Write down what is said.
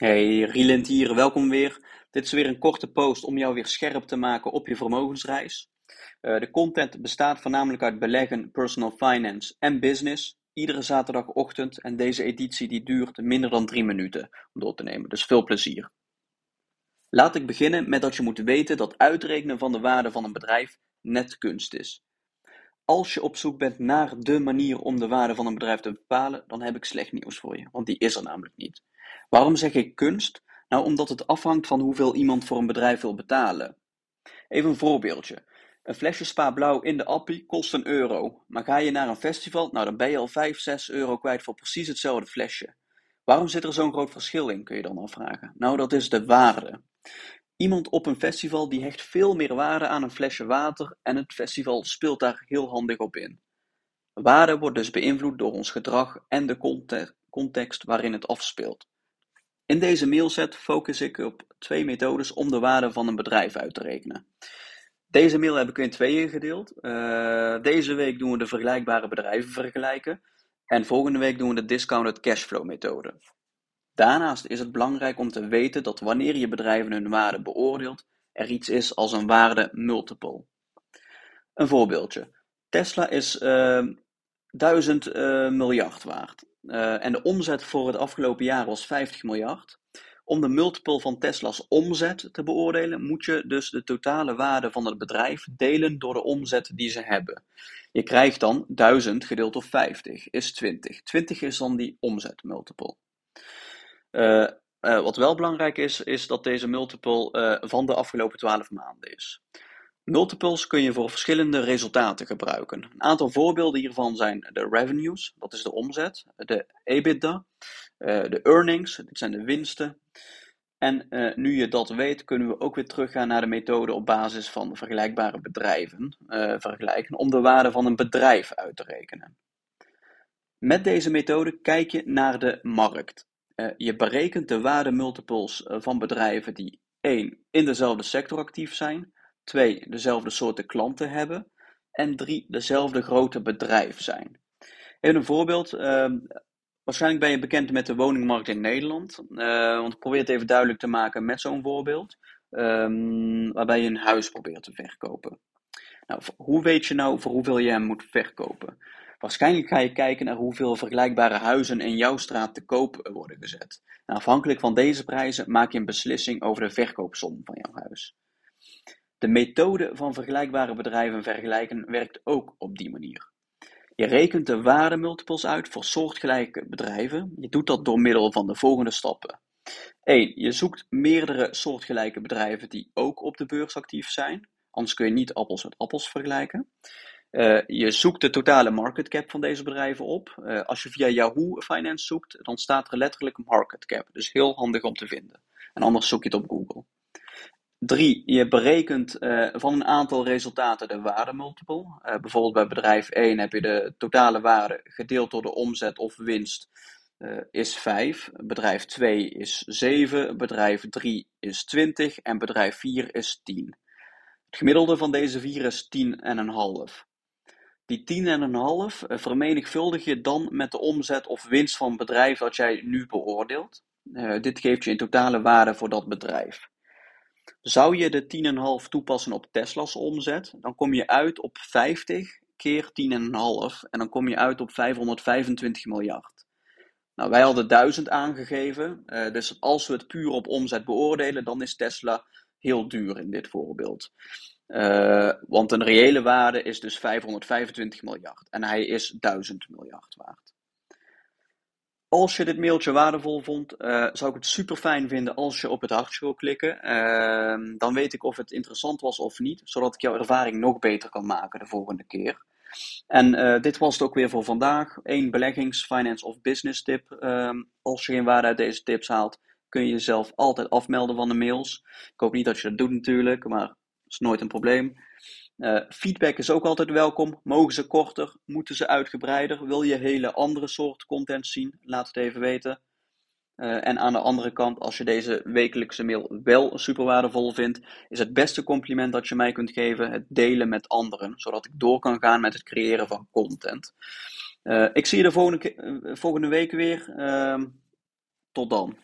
Hey, Rielent hier, welkom weer. Dit is weer een korte post om jou weer scherp te maken op je vermogensreis. Uh, de content bestaat voornamelijk uit beleggen, personal finance en business. Iedere zaterdagochtend en deze editie die duurt minder dan drie minuten om door te nemen, dus veel plezier. Laat ik beginnen met dat je moet weten dat uitrekenen van de waarde van een bedrijf net kunst is. Als je op zoek bent naar de manier om de waarde van een bedrijf te bepalen, dan heb ik slecht nieuws voor je, want die is er namelijk niet. Waarom zeg ik kunst? Nou, omdat het afhangt van hoeveel iemand voor een bedrijf wil betalen. Even een voorbeeldje. Een flesje Spa Blauw in de Appie kost een euro. Maar ga je naar een festival, nou dan ben je al 5, 6 euro kwijt voor precies hetzelfde flesje. Waarom zit er zo'n groot verschil in, kun je dan afvragen? Nou, dat is de waarde. Iemand op een festival die hecht veel meer waarde aan een flesje water en het festival speelt daar heel handig op in. Waarde wordt dus beïnvloed door ons gedrag en de context waarin het afspeelt. In deze mailset focus ik op twee methodes om de waarde van een bedrijf uit te rekenen. Deze mail heb ik in tweeën gedeeld. Uh, deze week doen we de vergelijkbare bedrijven vergelijken. En volgende week doen we de discounted cashflow methode. Daarnaast is het belangrijk om te weten dat wanneer je bedrijven hun waarde beoordeelt, er iets is als een waarde multiple. Een voorbeeldje. Tesla is uh, 1000 uh, miljard waard. Uh, en de omzet voor het afgelopen jaar was 50 miljard. Om de multiple van Tesla's omzet te beoordelen, moet je dus de totale waarde van het bedrijf delen door de omzet die ze hebben. Je krijgt dan 1000 gedeeld door 50 is 20. 20 is dan die omzetmultiple. Uh, uh, wat wel belangrijk is, is dat deze multiple uh, van de afgelopen 12 maanden is. Multiples kun je voor verschillende resultaten gebruiken. Een aantal voorbeelden hiervan zijn de revenues, dat is de omzet, de EBITDA, de earnings, dit zijn de winsten. En nu je dat weet, kunnen we ook weer teruggaan naar de methode op basis van vergelijkbare bedrijven vergelijken om de waarde van een bedrijf uit te rekenen. Met deze methode kijk je naar de markt. Je berekent de waardemultiples van bedrijven die 1. in dezelfde sector actief zijn, twee dezelfde soorten klanten hebben en drie dezelfde grote bedrijf zijn. Even een voorbeeld. Uh, waarschijnlijk ben je bekend met de woningmarkt in Nederland. Uh, want ik probeer het even duidelijk te maken met zo'n voorbeeld. Um, waarbij je een huis probeert te verkopen. Nou, hoe weet je nou voor hoeveel je hem moet verkopen? Waarschijnlijk ga je kijken naar hoeveel vergelijkbare huizen in jouw straat te koop worden gezet. Nou, afhankelijk van deze prijzen maak je een beslissing over de verkoopsom van jouw huis. De methode van vergelijkbare bedrijven vergelijken werkt ook op die manier. Je rekent de waardemultiples uit voor soortgelijke bedrijven. Je doet dat door middel van de volgende stappen. 1. Je zoekt meerdere soortgelijke bedrijven die ook op de beurs actief zijn. Anders kun je niet appels met appels vergelijken. Uh, je zoekt de totale market cap van deze bedrijven op. Uh, als je via Yahoo Finance zoekt, dan staat er letterlijk market cap. Dus heel handig om te vinden. En anders zoek je het op Google. Drie, je berekent uh, van een aantal resultaten de waardemultiple. Bijvoorbeeld bij bedrijf 1 heb je de totale waarde gedeeld door de omzet of winst is 5. Bedrijf 2 is 7, bedrijf 3 is 20 en bedrijf 4 is 10. Het gemiddelde van deze vier is 10,5. Die 10,5 vermenigvuldig je dan met de omzet of winst van het bedrijf dat jij nu beoordeelt. dit geeft je een totale waarde voor dat bedrijf. Zou je de 10,5 toepassen op Tesla's omzet, dan kom je uit op 50 keer 10,5 en dan kom je uit op 525 miljard. Nou, wij hadden 1000 aangegeven, uh, dus als we het puur op omzet beoordelen, dan is Tesla heel duur in dit voorbeeld. Uh, want een reële waarde is dus 525 miljard en hij is 1000 miljard waard. Als je dit mailtje waardevol vond, uh, zou ik het super fijn vinden als je op het hartje wil klikken. Uh, dan weet ik of het interessant was of niet, zodat ik jouw ervaring nog beter kan maken de volgende keer. En uh, dit was het ook weer voor vandaag. Eén beleggings, finance of business tip. Ehm, als je geen waarde uit deze tips haalt, kun je jezelf altijd afmelden van de mails. Ik hoop niet dat je dat doet natuurlijk, maar is nooit een probleem. Uh, feedback is ook altijd welkom. Mogen ze korter? Moeten ze uitgebreider? Wil je hele andere soort content zien? Laat het even weten. Uh, en aan de andere kant, als je deze wekelijkse mail wel super waardevol vindt, is het beste compliment dat je mij kunt geven het delen met anderen, zodat ik door kan gaan met het creëren van content. Uh, ik zie je de volgende, volgende week weer. Ehm, tot dan.